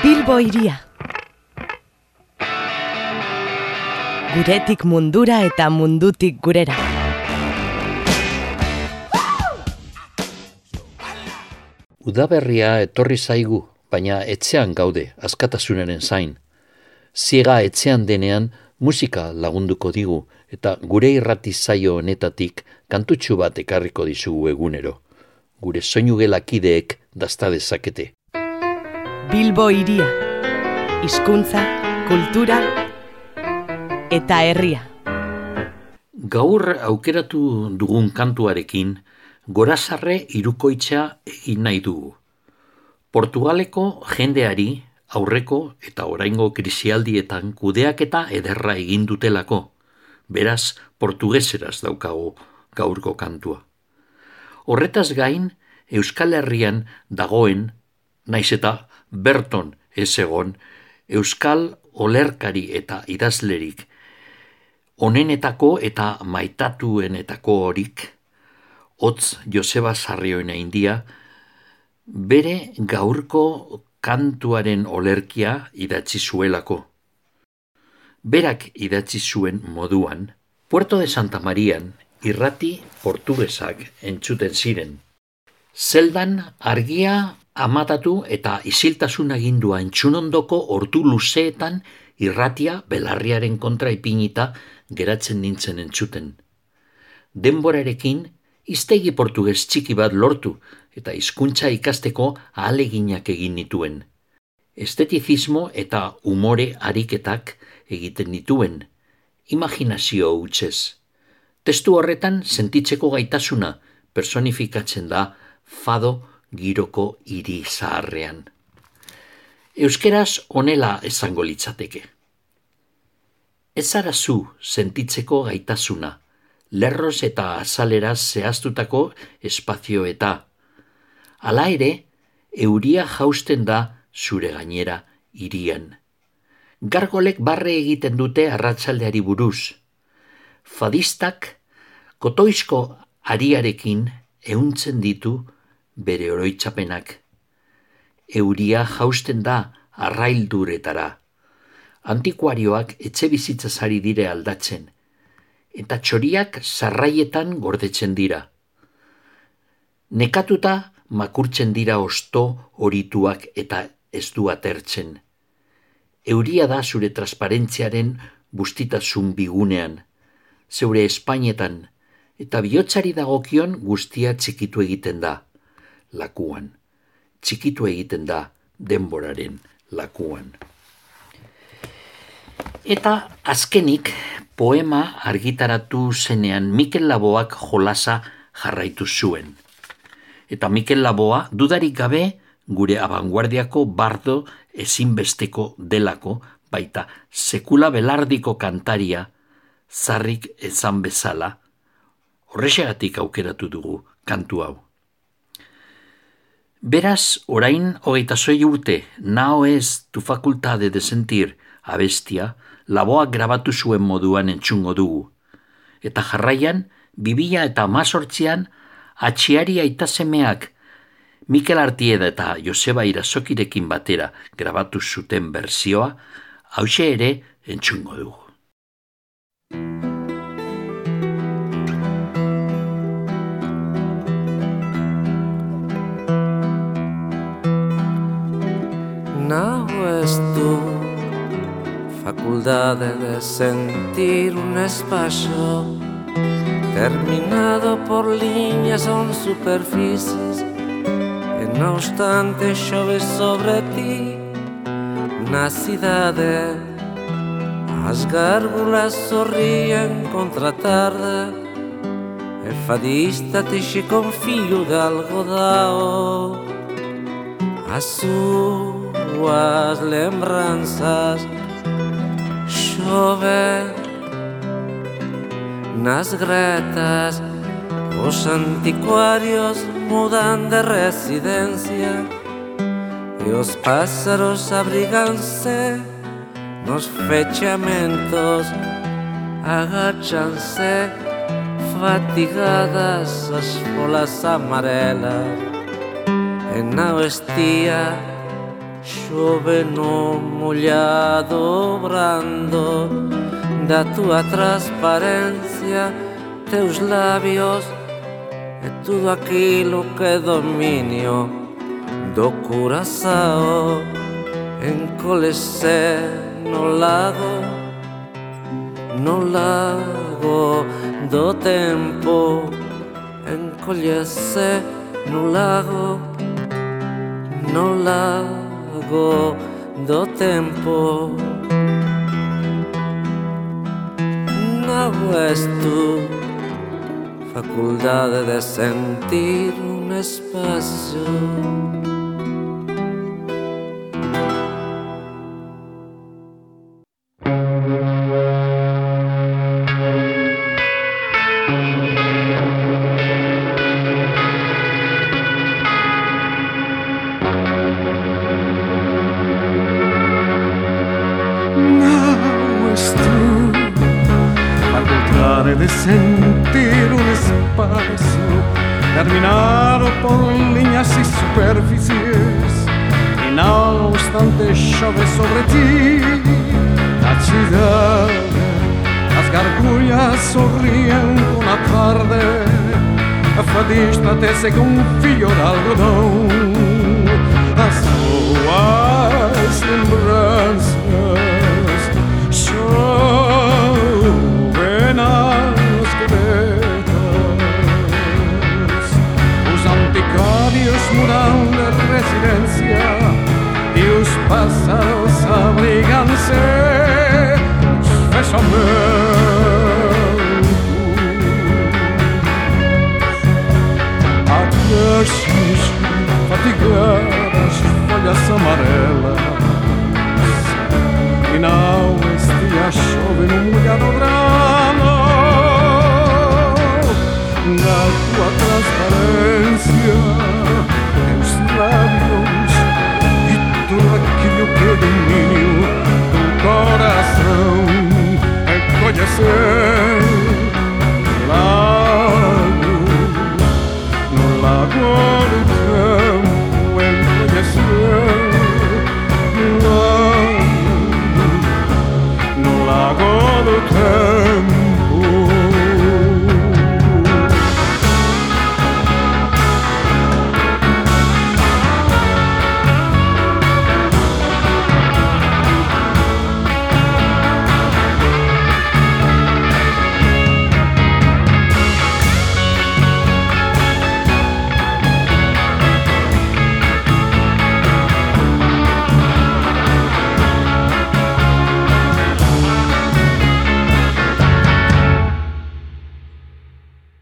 Bilbo iria. Guretik mundura eta mundutik gurera. Udaberria etorri zaigu, baina etzean gaude, askatasunaren zain. Ziega etzean denean musika lagunduko digu, eta gure irrati zaio honetatik kantutxu bat ekarriko dizugu egunero. Gure soinu gelakideek dazta dezakete. Bilbo iria. Hizkuntza, kultura eta herria. Gaur aukeratu dugun kantuarekin, gorazarre irukoitza egin nahi dugu. Portugaleko jendeari aurreko eta oraingo krisialdietan kudeak eta ederra egin dutelako. Beraz, portugeseraz daukago gaurko kantua. Horretaz gain, Euskal Herrian dagoen, naiz eta Berton ez egon, Euskal olerkari eta idazlerik onenetako eta maitatuenetako horik, hotz Joseba Sarrioena India, bere gaurko kantuaren olerkia idatzi zuelako. Berak idatzi zuen moduan, Puerto de Santa Marian irrati portugesak entzuten ziren. Zeldan argia amatatu eta isiltasun agindua entzunondoko ordu luzeetan irratia belarriaren kontra ipinita geratzen nintzen entzuten. Denborarekin, iztegi portugues txiki bat lortu eta hizkuntza ikasteko ahaleginak egin nituen. Estetizismo eta umore ariketak egiten nituen, imaginazio hutsez. Testu horretan sentitzeko gaitasuna personifikatzen da fado giroko hiri zaharrean. Euskeraz honela esango litzateke. Ez zu sentitzeko gaitasuna, lerroz eta azaleraz zehaztutako espazio eta. Hala ere, euria jausten da zure gainera irian. Gargolek barre egiten dute arratsaldeari buruz. Fadistak, kotoizko ariarekin euntzen ditu bere oroitzapenak. Euria jausten da arrailduretara. Antikuarioak etxe bizitzazari dire aldatzen, eta txoriak sarraietan gordetzen dira. Nekatuta makurtzen dira osto horituak eta ez du atertzen. Euria da zure transparentziaren bustitasun bigunean, zeure espainetan, eta bihotzari dagokion guztia txikitu egiten da, lakuan. Txikitu egiten da denboraren lakuan. Eta azkenik poema argitaratu zenean Mikel Laboak jolasa jarraitu zuen. Eta Mikel Laboa dudarik gabe gure abanguardiako bardo ezinbesteko delako baita sekula belardiko kantaria zarrik ezan bezala horrexegatik aukeratu dugu kantu hau. Beraz, orain hogeita zoi urte, nao ez tu facultade de sentir abestia, laboak grabatu zuen moduan entzungo dugu. Eta jarraian, bibila eta mazortzian, atxiari aita semeak, Mikel Artieda eta Joseba Irazokirekin batera grabatu zuten berzioa, hause ere entzungo dugu. facultade de sentir un espacio terminado por líneas ou superficies e no obstante chove sobre ti. Na cidade as gárgulas sorrían contra tarde. E fadista te con fio de algodao. As súas lembranzas chove nas gretas os anticuarios mudan de residencia e os pásaros abriganse nos fechamentos agachanse fatigadas as folas amarelas. E na estía Chove no molhado brando da tua transparencia, teus labios e tudo aquilo que dominio do curazao encolese no lago, no lago do tempo, encolese no lago, no lago largo do tempo. Na és tú Faculdade de sentir un espacio. dejar de sentir un espacio terminado por líneas y superficies. Y no obstante chove sobre ti la ciudad. Las gargullas sonríen una tarde. Afadístate con un filho de algodón. As suas lembranças mural de residência e os pássaros abrigam-se. abriganse fechamentos as fatigadas folhas amarelas e não este a chove no molhado grano na tua transparência